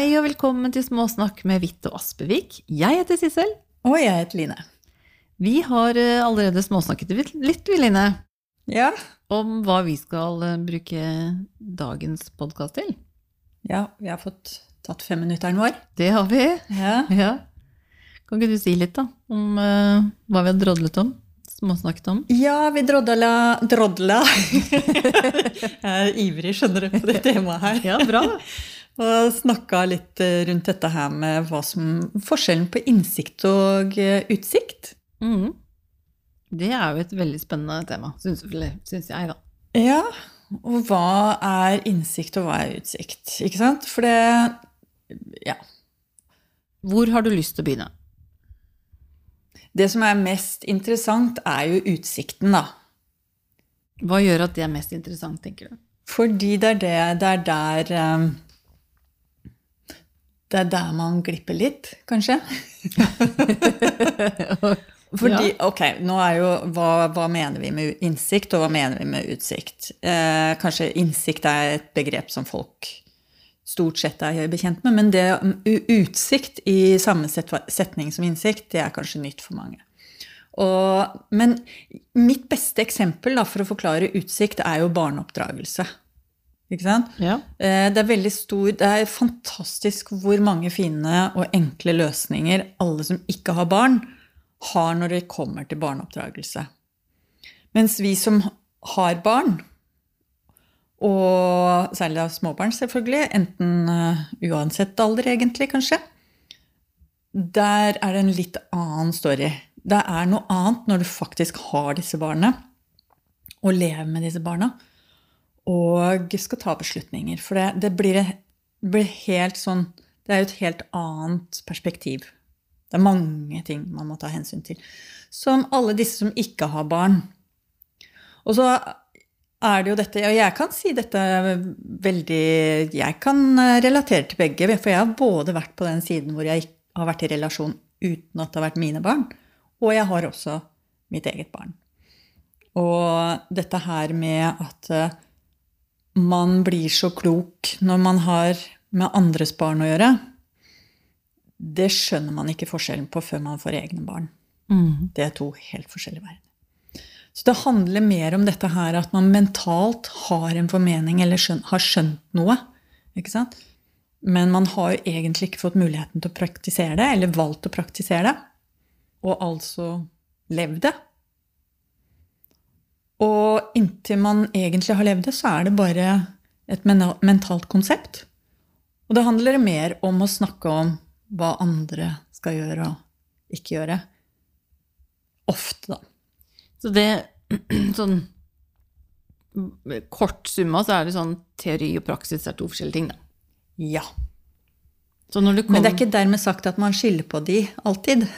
Hei og velkommen til Småsnakk med Hvitt og Aspevik. Jeg heter Sissel. Og jeg heter Line. Vi har eh, allerede småsnakket litt, vi, Line, Ja. om hva vi skal eh, bruke dagens podkast til. ja, vi har fått tatt femminutteren vår. Det har vi. Ja. Ja. Kan ikke du si litt, da, om uh, hva vi har drodlet om? Småsnakket om? ja, vi drodla Drodla. jeg er ivrig, skjønner du, på det temaet her. Ja, bra. Og snakka litt eh, rundt dette her med hva som forskjellen på innsikt og eh, utsikt. Mm. Det er jo et veldig spennende tema, syns jeg, da. Ja, og hva er innsikt, og hva er utsikt? Ikke sant? For det Ja. Hvor har du lyst til å begynne? Det som er mest interessant, er jo utsikten, da. Hva gjør at det er mest interessant, tenker du? Fordi det er, det, det er der eh, Det er der man glipper litt, kanskje. Fordi, ok, nå er jo, hva, hva mener vi med innsikt, og hva mener vi med utsikt? Eh, kanskje innsikt er et begrep som folk stort sett er bekjent med, men det utsikt i samme setning som innsikt, det er kanskje nytt for mange. Og, men mitt beste eksempel da, for å forklare utsikt er jo barneoppdragelse. Ja. Eh, Det er veldig stor, det er fantastisk hvor mange fine og enkle løsninger alle som ikke har barn, har når det kommer til barneoppdragelse. Mens vi som har barn, og særlig av småbarn selvfølgelig, enten eh, uansett alder egentlig kanskje, der er det en litt annen story. Det er noe annet når du faktisk har disse barna, og lever med disse barna og skal ta beslutninger. For det, det blir, blir helt sånn Det er jo et helt annet perspektiv. Det er mange ting man må ta hensyn til. Som alle disse som ikke har barn. Og så er det jo dette Og jeg kan si dette veldig Jeg kan relatere til begge, for jeg har både vært på den siden hvor jeg har vært i relasjon uten at det har vært mine barn, og jeg har også mitt eget barn. Og dette her med at man blir så klok når man har med andres barn å gjøre, det skjønner man ikke forskjellen på før man får egne barn. Mm. Det er to helt forskjellige verdener. Så det handler mer om dette her at man mentalt har en formening eller skjønt, har skjønt noe. Ikke sant? Men man har jo egentlig ikke fått muligheten til å praktisere det, eller valgt å praktisere det. Og altså levd det. Og inntil man egentlig har levd det, så er det bare et mentalt konsept. Og det handler mer om å snakke om hva andre skal gjøre og ikke gjøre. Ofte, da. Så det sånn Kort summa så er det sånn teori og praksis er to forskjellige ting, da. Ja. Så når du kom, Men det er ikke dermed sagt at man skylder på de alltid.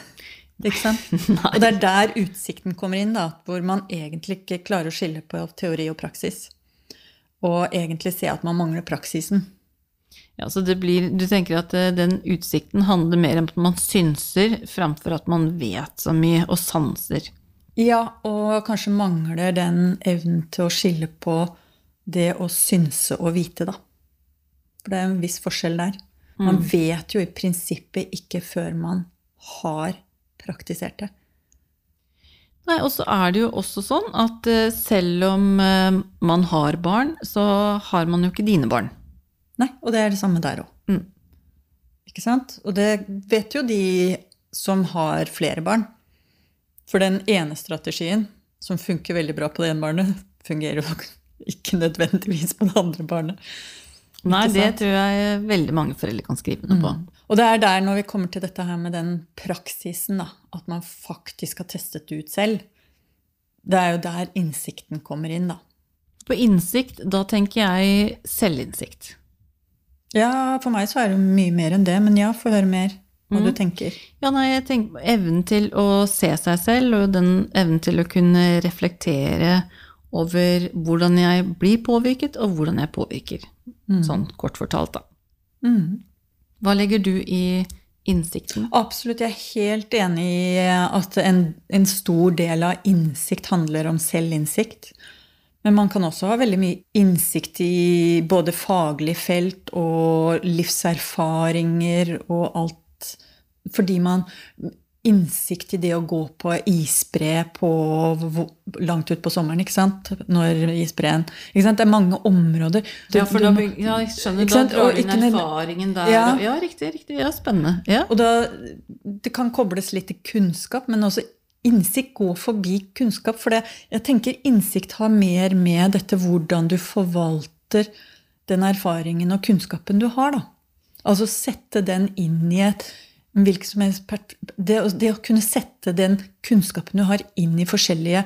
Ikke sant? Og det er der utsikten kommer inn, da, hvor man egentlig ikke klarer å skille på teori og praksis. Og egentlig se at man mangler praksisen. ja, så det blir, Du tenker at eh, den utsikten handler mer om at man synser framfor at man vet så mye og sanser. Ja, og kanskje mangler den evnen til å skille på det å synse og vite, da. For det er en viss forskjell der. Man vet jo i prinsippet ikke før man har praktisert det. Nei, Og så er det jo også sånn at eh, selv om eh, man har barn, så har man jo ikke dine barn. Nei, og det er det samme der òg. Mm. Ikke sant? Og det vet jo de som har flere barn. For den ene strategien, som funker veldig bra på det ene barnet, fungerer jo ikke nødvendigvis på det andre barnet. Nei, det sant? tror jeg veldig mange foreldre kan skrive noe på. Og det er der, når vi kommer til dette her med den praksisen, da, at man faktisk har testet det ut selv, det er jo der innsikten kommer inn, da. På innsikt, da tenker jeg selvinnsikt. Ja, for meg så er det mye mer enn det, men ja, få høre mer hva du tenker. Ja, nei, jeg tenker på evnen til å se seg selv, og den evnen til å kunne reflektere over hvordan jeg blir påvirket, og hvordan jeg påvirker. Sånn kort fortalt, da. Mm. Hva legger du i innsikten? Absolutt, jeg er helt enig i at en, en stor del av innsikt handler om selvinnsikt. Men man kan også ha veldig mye innsikt i både faglig felt og livserfaringer og alt. Fordi man Innsikt i det å gå på isbre på, langt utpå sommeren, ikke sant? Når isbreen ikke sant? Det er mange områder. Du, ja, for da, ja, jeg skjønner. Da drar du inn erfaringen der. Ja, ja, riktig. riktig, ja, Spennende. Ja. Og da, det kan kobles litt til kunnskap, men også innsikt går forbi kunnskap. For det, jeg tenker innsikt har mer med dette hvordan du forvalter den erfaringen og kunnskapen du har. da. Altså sette den inn i et som helst det, det, å kunne sette den kunnskapen du har, inn i forskjellige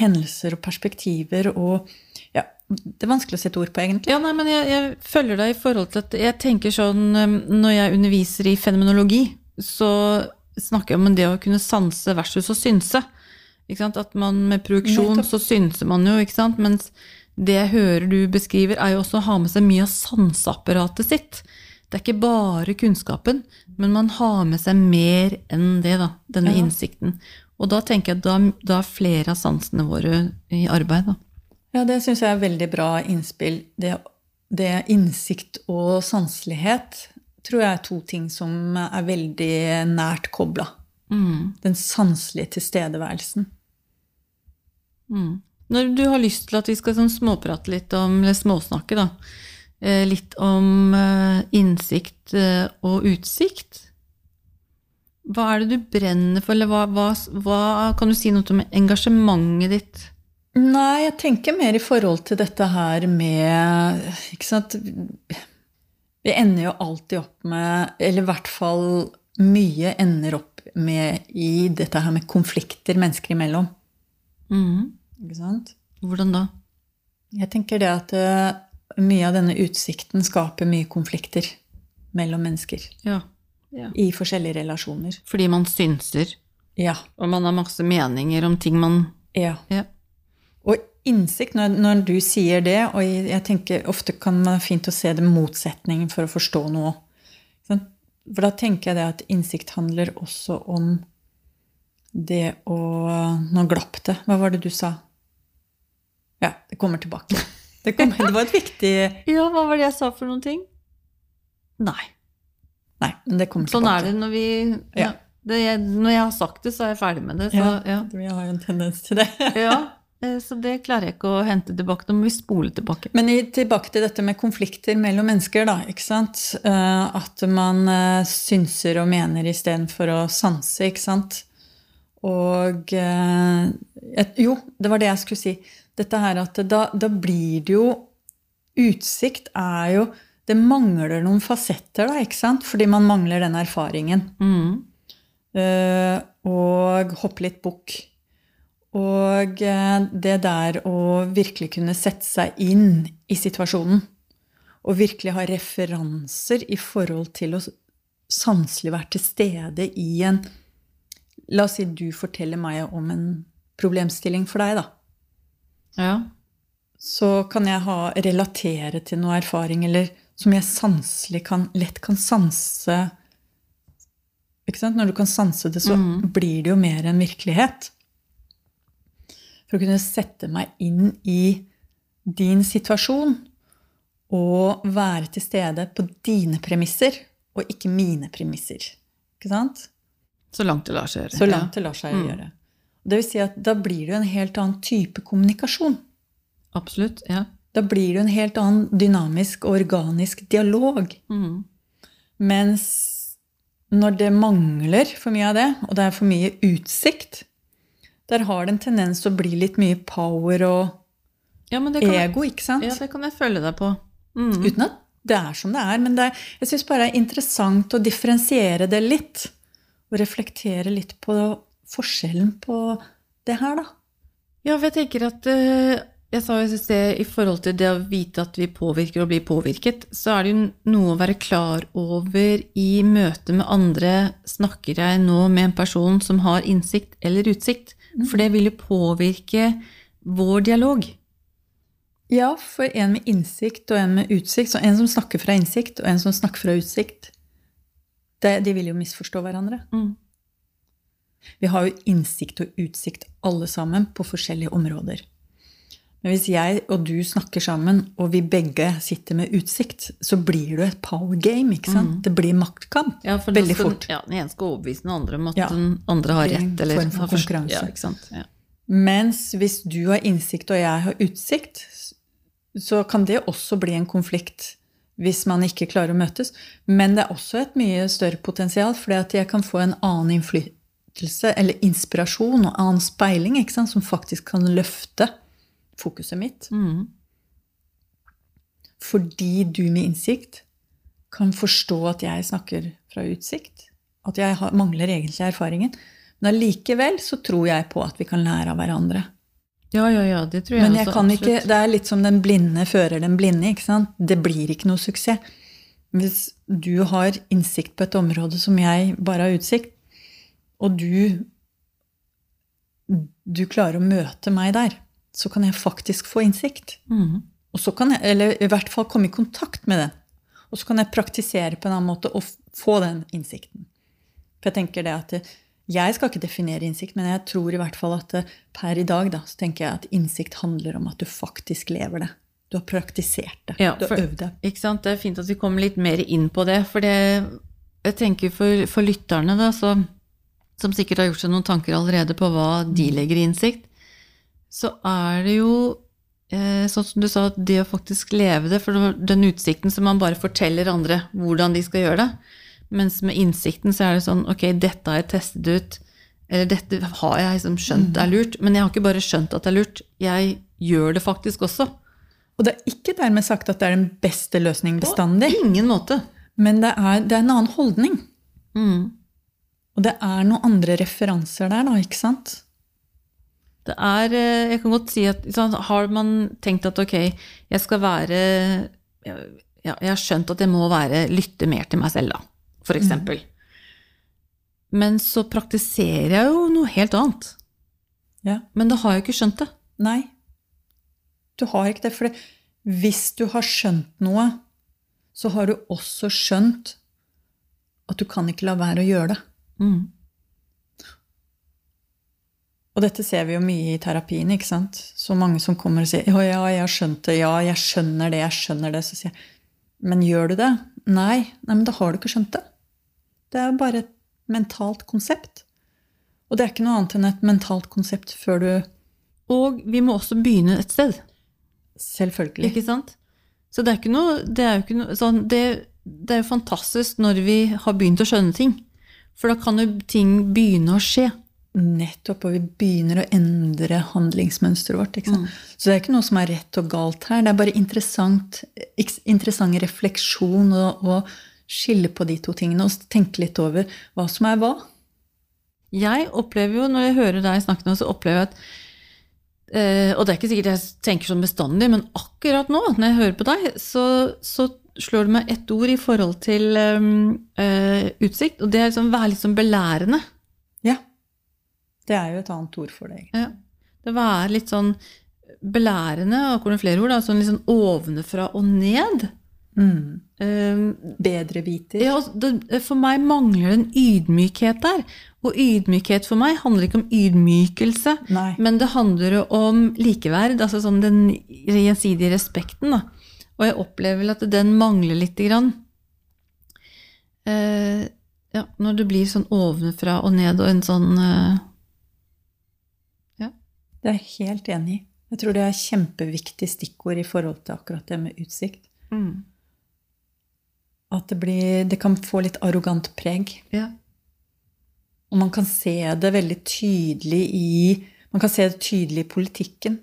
hendelser og perspektiver og ja, Det er vanskelig å sette ord på, egentlig. Ja, nei, men jeg, jeg følger deg i forhold til at jeg tenker sånn Når jeg underviser i fenomenologi, så snakker jeg om det å kunne sanse versus å synse. At man med produksjon så synser man jo, ikke sant? mens det jeg hører du beskriver, er jo også å ha med seg mye av sanseapparatet sitt. Det er ikke bare kunnskapen, men man har med seg mer enn det, da, denne ja. innsikten. Og da tenker jeg at da, da, er flere av sansene våre i arbeid. Da. Ja, det syns jeg er veldig bra innspill. Det, det innsikt og sanselighet tror jeg er to ting som er veldig nært kobla. Mm. Den sanselige tilstedeværelsen. Mm. Når du har lyst til at vi skal sånn småprate litt om, eller småsnakke, da, litt om eh, innsikt eh, og utsikt Hva er det du brenner for, eller hva, hva, hva Kan du si noe om engasjementet ditt? Nei, jeg tenker mer i forhold til dette her med Ikke sant vi ender jo alltid opp med Eller i hvert fall mye ender opp med i dette her med konflikter mennesker imellom. Mm. Ikke sant? Hvordan da? Jeg tenker det at mye av denne utsikten skaper mye konflikter mellom mennesker. Ja. Ja. I forskjellige relasjoner. Fordi man synser. Ja. Og man har masse meninger om ting man Ja. ja innsikt når, når, du sier det, og jeg tenker ofte kan det være fint å se det motsetningen for å forstå noe. For da tenker jeg det at innsikt handler også om det å Nå glapp det. Hva var det du sa? Ja, det kommer tilbake. Det, kom, det var et viktig Ja, hva var det jeg sa for noen ting? Nei. Nei, men det kommer tilbake. Sånn er det når vi ja. det, Når jeg har sagt det, så er jeg ferdig med det. Så, ja, ja. Har jo en tendens til det. ja. Eh, så det klarer jeg ikke å hente tilbake. Da må vi spole tilbake. Men tilbake til dette med konflikter mellom mennesker, da. ikke sant? Eh, at man eh, synser og mener istedenfor å sanse, ikke sant? Og Jo, det var det jeg skulle si. Dette her at da, da blir det jo Utsikt er jo Det mangler noen fasetter, da, ikke sant? Fordi man mangler den erfaringen. Mm. Og hoppe litt bukk. Og eh, det der å virkelig kunne sette seg inn i situasjonen, og virkelig ha referanser i forhold til å sanselig være til stede i en La oss si du forteller meg om en problemstilling for deg, da. Ja. Så kan jeg ha, relatere til noe erfaring, eller som jeg sanselig kan, lett kan sanse Når du kan sanse det, så mm. blir det jo mer en virkelighet for å kunne sette meg inn i din situasjon og være til stede på dine premisser og ikke mine premisser. Ikke sant? Så langt det lar seg gjøre. Så langt det lar seg mm. gjøre. Det vil si at da blir det jo en helt annen type kommunikasjon. Absolutt, ja. Da blir det jo en helt annen dynamisk og organisk dialog. Mm. Mens når det mangler for mye av det, og det er for mye utsikt, der har det en tendens til å bli litt mye power og ja, ego, ikke sant? Ja, det kan jeg følge deg på. Mm. Uten at det er som det er. Men det er, jeg syns bare det er interessant å differensiere det litt. Og reflektere litt på forskjellen på det her, da. Ja, for jeg tenker at uh, Jeg sa jo i sted i forhold til det å vite at vi påvirker og blir påvirket, så er det jo noe å være klar over i møte med andre. Snakker jeg nå med en person som har innsikt eller utsikt? For det vil jo påvirke vår dialog. Ja, for en med innsikt og en med utsikt, så en som snakker fra innsikt, og en som snakker fra utsikt, det, de vil jo misforstå hverandre. Mm. Vi har jo innsikt og utsikt alle sammen på forskjellige områder. Men hvis jeg og du snakker sammen, og vi begge sitter med utsikt, så blir det et power game. ikke sant? Det blir maktkamp Ja, for veldig skal, fort. Ja, Den ene skal overbevise den andre om at Ja. den andre har rett. Eller form for konkurranse. Ja, ikke sant? Ja. Mens hvis du har innsikt og jeg har utsikt, så kan det også bli en konflikt hvis man ikke klarer å møtes. Men det er også et mye større potensial, fordi at jeg kan få en annen innflytelse eller inspirasjon og annen speiling ikke som faktisk kan løfte fokuset mitt. Mm. Fordi du med innsikt kan forstå at jeg snakker fra utsikt. At jeg har, mangler egentlig erfaringen. Men allikevel så tror jeg på at vi kan lære av hverandre. ja, ja, ja, det tror jeg Men jeg også. kan ikke, absolutt. det er litt som den blinde fører den blinde. ikke sant? Det blir ikke noe suksess. Hvis du har innsikt på et område som jeg bare har utsikt, og du, du klarer å møte meg der, så kan jeg faktisk få innsikt. Mm. Og så kan jeg, eller i hvert fall komme i kontakt med den. Og så kan jeg praktisere på en annen måte og få den innsikten. For jeg tenker det at jeg skal ikke definere innsikt, men jeg tror i hvert fall at det, per i dag da, så tenker jeg at innsikt handler om at du faktisk lever det. Du har praktisert det. Ja, du har øvd det. Ikke sant? Det er fint at vi kommer litt mer inn på det. For det, jeg tenker for, for lytterne, da, så, som sikkert har gjort seg noen tanker allerede på hva de legger i innsikt, så er det jo eh, sånn som du sa, det å faktisk leve det, for den utsikten som man bare forteller andre hvordan de skal gjøre det. Mens med innsikten så er det sånn, ok, dette har jeg testet ut, eller dette har jeg liksom skjønt er lurt, men jeg har ikke bare skjønt at det er lurt, jeg gjør det faktisk også. Og det er ikke dermed sagt at det er den beste løsningen bestandig, På ingen måte. men det er, det er en annen holdning. Mm. Og det er noen andre referanser der, da, ikke sant? Det er eh, Jeg kan godt si at sånn, Har man tenkt at ok, jeg skal være ja, Jeg har skjønt at jeg må være lytte mer til meg selv, da, for eksempel. Men så praktiserer jeg jo noe helt annet. Ja. Men da har jeg ikke skjønt det. Nei. Du har ikke det. For det- hvis du har skjønt noe, så har du også skjønt at du kan ikke la være å gjøre det. Mm. Og dette ser vi jo mye i terapien. ikke sant? Så mange som kommer og sier ja, ja, jeg har skjønt det, ja, jeg skjønner det, jeg skjønner det. Så sier jeg, men gjør du det? Nei. Nei, men da har du ikke skjønt det. Det er bare et mentalt konsept. Og det er ikke noe annet enn et mentalt konsept før du Og vi må også begynne et sted. Selvfølgelig. Ikke sant? Så det er ikke noe Det er jo ikke noe sånn det, det er jo fantastisk når vi har begynt å skjønne ting. For da kan jo ting begynne å skje. Nettopp, og vi begynner å endre handlingsmønsteret vårt. Sant? Så det er ikke noe som er rett og galt her. Det er bare interessant, interessant refleksjon å skille på de to tingene og tenke litt over hva som er hva. Jeg opplever jo, når jeg hører deg snakke nå, så opplever jeg at eh, Og det er ikke sikkert jeg tenker sånn bestandig, men akkurat nå, når jeg hører på deg, så, så slår det meg ett ord i forhold til eh, utsikt, og det er liksom være litt sånn belærende. Ja. Det er jo et annet ord for det. Ja. Det være litt sånn belærende, og kommer flere ord, da, sånn litt sånn ovenfra og ned. Mm. Um, Bedre viter. Ja, altså, det, for meg mangler det en ydmykhet der. Og ydmykhet for meg handler ikke om ydmykelse, Nei. men det handler om likeverd, altså sånn den gjensidige respekten. Da. Og jeg opplever vel at den mangler lite grann. Eh, ja, når det blir sånn ovenfra og ned og en sånn eh, Det er jeg helt enig i. Jeg tror det er kjempeviktig stikkord i forhold til akkurat det med utsikt. At det, blir, det kan få litt arrogant preg. ja. Og man kan se det veldig tydelig i Man kan se det tydelig i politikken.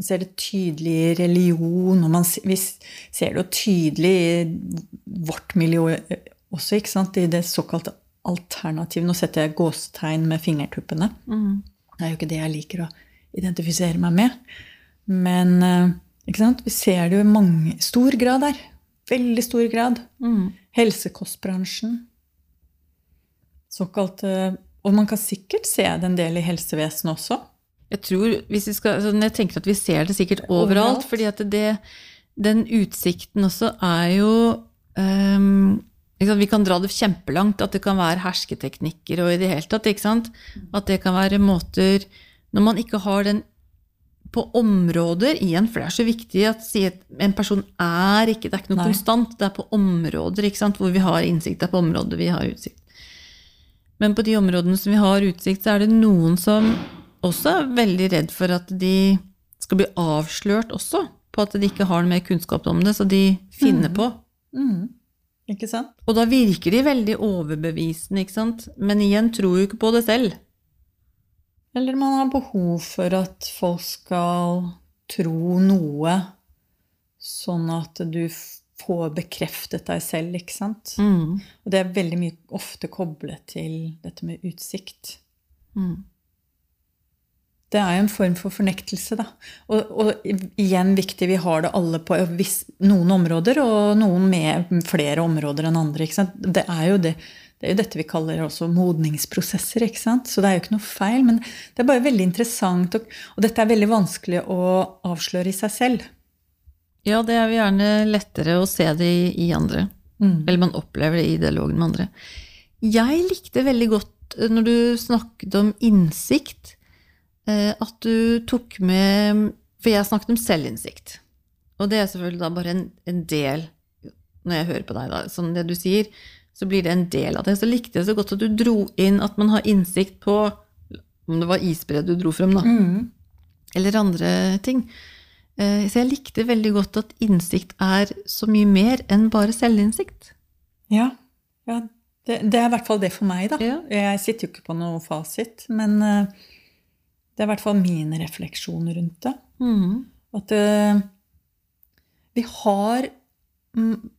Man ser det tydelig i religion, og man, vi ser det jo tydelig i vårt miljø også, ikke sant? i det såkalte alternativet. Nå setter jeg gåstegn med fingertuppene. Mm. Det er jo ikke det jeg liker å identifisere meg med. Men eh, vi ser det jo i mange, stor grad her. Veldig stor grad. Mm. Helsekostbransjen. Såkalt eh, Og man kan sikkert se det en del i helsevesenet også. Jeg tror, hvis vi skal, sånn, jeg tenker at vi ser det sikkert overalt, Overalt. fordi at det, den utsikten også er jo um, Vi kan dra det kjempelangt, at det kan være hersketeknikker og i det hele tatt. ikke sant? At det kan være måter Når man ikke har den på områder igjen, for det er så viktig at si at en person er ikke Det er ikke noe Nei. konstant. Det er på områder ikke sant, hvor vi har innsikt. Det er på områder vi har utsikt. Men på de områdene som vi har utsikt, så er det noen som også veldig redd for at de skal bli avslørt også. På at de ikke har noe mer kunnskap om det, så de finner på. Mm. Ikke sant? Og da virker de veldig overbevisende, ikke sant? Men igjen tror jo ikke på det selv. Eller man har behov for at folk skal tro noe, sånn at du får bekreftet deg selv, ikke sant? Mm. Og det er veldig mye ofte koblet til dette med utsikt. Mm. Det er jo en form for fornektelse, da. Og, og igjen viktig, vi har det alle på viss, noen områder, og noen med flere områder enn andre. Det er jo det, det er jo dette vi kaller også modningsprosesser. ikke sant? Så det er jo ikke noe feil, men det er bare veldig interessant. Og, og dette er veldig vanskelig å avsløre i seg selv. Ja, det er jo gjerne lettere å se det i, i andre. Mm. Eller man opplever det i dialogen med andre. Jeg likte veldig godt eh, når du snakket om innsikt, at du tok med For jeg snakket om selvinnsikt. Og det er selvfølgelig da bare en, en del Når jeg hører på deg, da, sånn det du sier, så blir det en del av det. Så likte jeg så godt at du dro inn at man har innsikt på Om det var isbre du dro frem, da. Mm. Eller andre ting. Eh, Så jeg likte veldig godt at innsikt er så mye mer enn bare selvinnsikt. Ja. ja det, det er i hvert fall det for meg, da. Ja. Jeg sitter jo ikke på noe fasit, men eh, det er i hvert fall mine refleksjoner rundt det. Mm. At uh, vi har mm,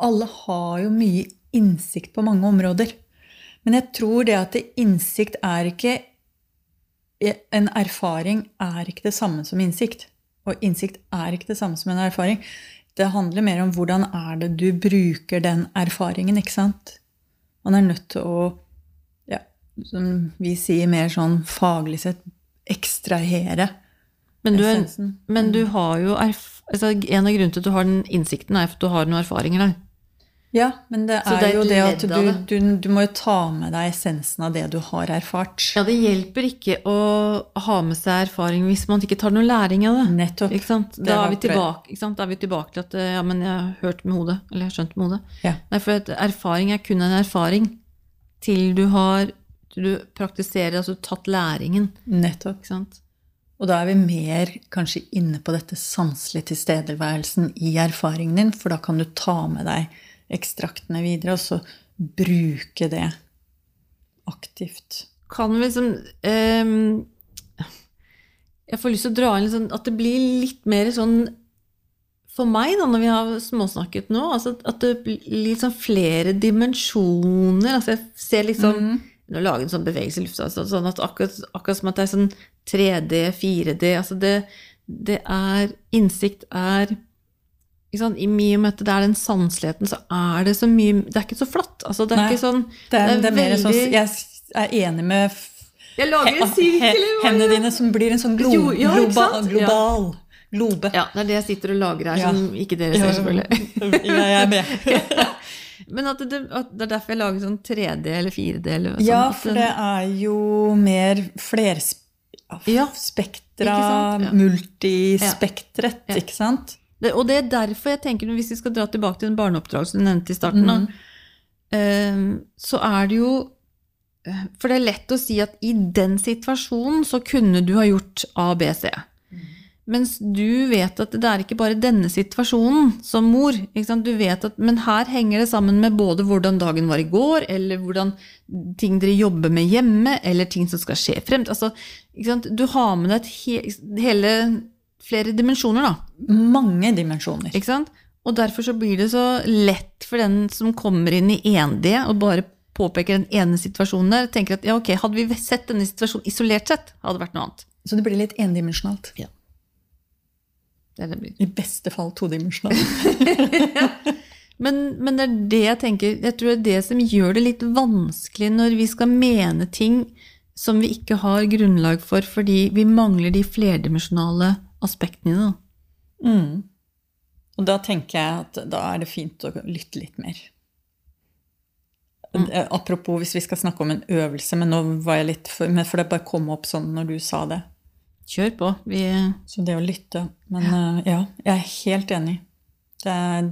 Alle har jo mye innsikt på mange områder. Men jeg tror det at innsikt er ikke En erfaring er ikke det samme som innsikt. Og innsikt er ikke det samme som en erfaring. Det handler mer om hvordan er det du bruker den erfaringen, ikke sant? Man er nødt til å, ja, som vi sier mer sånn faglig sett, ekstrahere Men, du essensen. men du har jo altså, En av grunnene til at du har den innsikten, er at du har noen erfaringer der. Ja, men det er, det er jo det at du, du, du må jo ta med deg essensen av det du har erfart. Ja, det hjelper ikke å ha med seg erfaring hvis man ikke tar noen læring av det. Nettopp. Da er, vi tilbake, da er vi tilbake til at ja, men jeg har hørt med hodet. Eller jeg har skjønt med hodet. Ja. Nei, for erfaring er kun en erfaring til du har du praktiserer, altså tatt læringen. Nettopp. Ikke sant? Og da er vi mer kanskje inne på dette sanselige tilstedeværelsen i erfaringen din, for da kan du ta med deg ekstraktene videre, og så bruke det aktivt. kan vi liksom eh, Jeg får lyst til å dra inn sånn at det blir litt mer sånn For meg, da, når vi har småsnakket nå, altså at det blir sånn flere dimensjoner. Altså jeg ser liksom Nå å lage en sånn bevegelse i lufta, altså, sånn at akkurat, akkurat som at det er sånn 3D, 4D altså det, det er Innsikt er sant, I mye med at det er den sanseligheten, så er det så mye Det er ikke så flatt. Altså, det er Nei. ikke sånn Det er, det er mer sånn veldig- Jeg er enig med Jeg lager en sirkel i hendene dine som blir en sånn glo, Jo, ja, ikke global, ja. globe. Ja, det er det jeg sitter og lager her, som ikke dere ser, selvfølgelig. Ja, jeg er med. Men at det, at det er derfor jeg lager sånn 3D eller 4D. Eller sånn, Ja, for det er jo mer flerspektra? Ja. multispektret, Ja. ikke sant? det, og det er derfor jeg tenker, hvis vi skal dra tilbake til den barneoppdragelsen du nevnte i starten, da, Mhm. eh, så er det jo eh, For det er lett å si at i den situasjonen så kunne du ha gjort A, B, C. Mens du vet at det er ikke bare denne situasjonen som mor. Ikke sant? Du vet at, men her henger det sammen med både hvordan dagen var i går, eller hvordan ting dere jobber med hjemme, eller ting som skal skje fremt. Altså, ikke sant? Du har med deg et he hele flere dimensjoner, da. Mange dimensjoner. Ikke sant? Og derfor så blir det så lett for den som kommer inn i 1D og bare påpeker den ene situasjonen der, tenker at ja, ok, hadde vi sett denne situasjonen isolert sett, hadde det vært noe annet. Så det blir litt endimensjonalt. Er det det. I beste fall todimensjonalt. Men, men det er det jeg tenker, jeg tror det er det som gjør det litt vanskelig når vi skal mene ting som vi ikke har grunnlag for, fordi vi mangler de flerdimensjonale aspektene. Mm. Og da tenker jeg at da er det fint å lytte litt mer. Eh, Apropos hvis vi skal snakke om en øvelse, men nå var jeg litt for, for det bare kom opp sånn når du sa det. Kjør på. Vi Så det å lytte. Men eh, ja, jeg er helt enig. Det er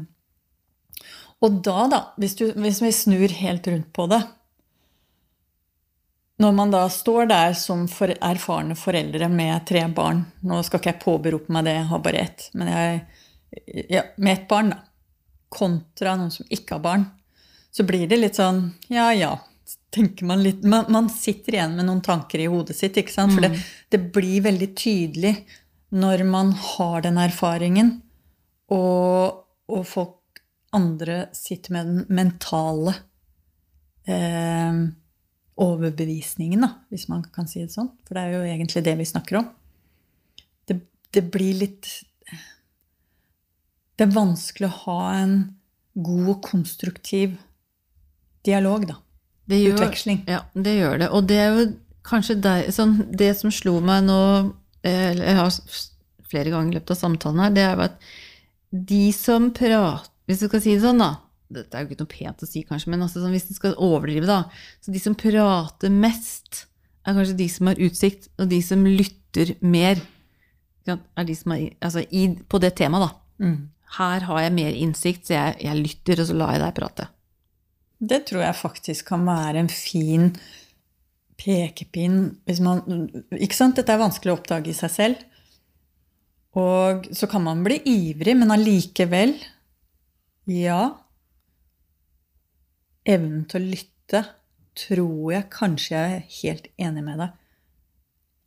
Og da, da, hvis, du, hvis vi snur helt rundt på det Når man da står der som for, erfarne foreldre med tre barn Nå skal ikke jeg påberope meg det, jeg har bare ett. Men jeg, ja, med ett barn, da. Kontra noen som ikke har barn. Så blir det litt sånn ja, ja. Tenker Man litt, man, man sitter igjen med noen tanker i hodet sitt. ikke sant? For det, det blir veldig tydelig når man har den erfaringen, og, og folk andre sitter med den mentale eh, overbevisningen, da, hvis man kan si det sånn. For det er jo egentlig det vi snakker om. Det, det blir litt Det er vanskelig å ha en god og konstruktiv dialog, da. Det gjør, Utveksling. Ja, det gjør det. Og det er jo kanskje der, sånn, det som slo meg nå eh, eller Jeg har flere ganger i løpet av samtalen her, det er jo at de som prater Hvis du skal si det sånn, da. Dette er jo ikke noe pent å si, kanskje, men altså, sånn, hvis du skal overdrive, da. Så de som prater mest, er kanskje de som har utsikt, og de som lytter mer. Er de som er, altså, i, på det temaet, da. Mm. Her har jeg mer innsikt, så jeg, jeg lytter, og så lar jeg deg prate. Det tror jeg faktisk kan være en fin pekepinn hvis man Ikke sant? Dette er vanskelig å oppdage i seg selv. Og så kan man bli ivrig, men allikevel Ja. Evnen til å lytte tror jeg kanskje jeg er helt enig med deg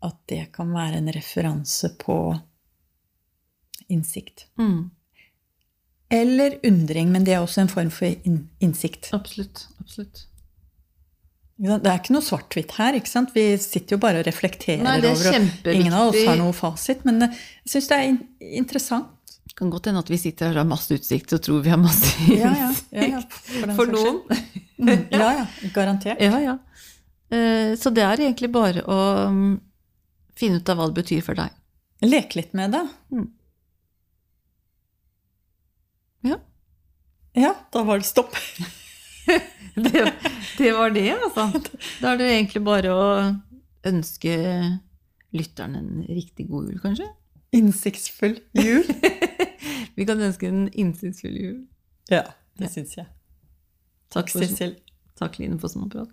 at det kan være en referanse på innsikt. Mm. Eller undring, men det er også en form for in innsikt. Absolutt. Absolutt. Det er ikke noe svart-hvitt her. ikke sant? Vi sitter jo bare og reflekterer Nei, det er over og. Ingen av oss har noe fasit, men eh, jeg syns det er in interessant. Det kan godt hende at vi sitter her og har masse utsikt og tror vi har masse Ja, ja, ja, ja, for For noen. Mm, Ja, ja. Garantert. Ja, ja. Eh, Så det er egentlig bare å mm, finne ut av hva det betyr for deg. Leke litt med det. Ja. Ja, da var det stopp. Det, det var det, altså. Da er det egentlig bare å ønske lytteren en riktig god jul, kanskje? Innsiktsfull jul. Vi kan ønske en innsiktsfull jul. Ja, det syns jeg. Takk, for, takk Line, for småprat.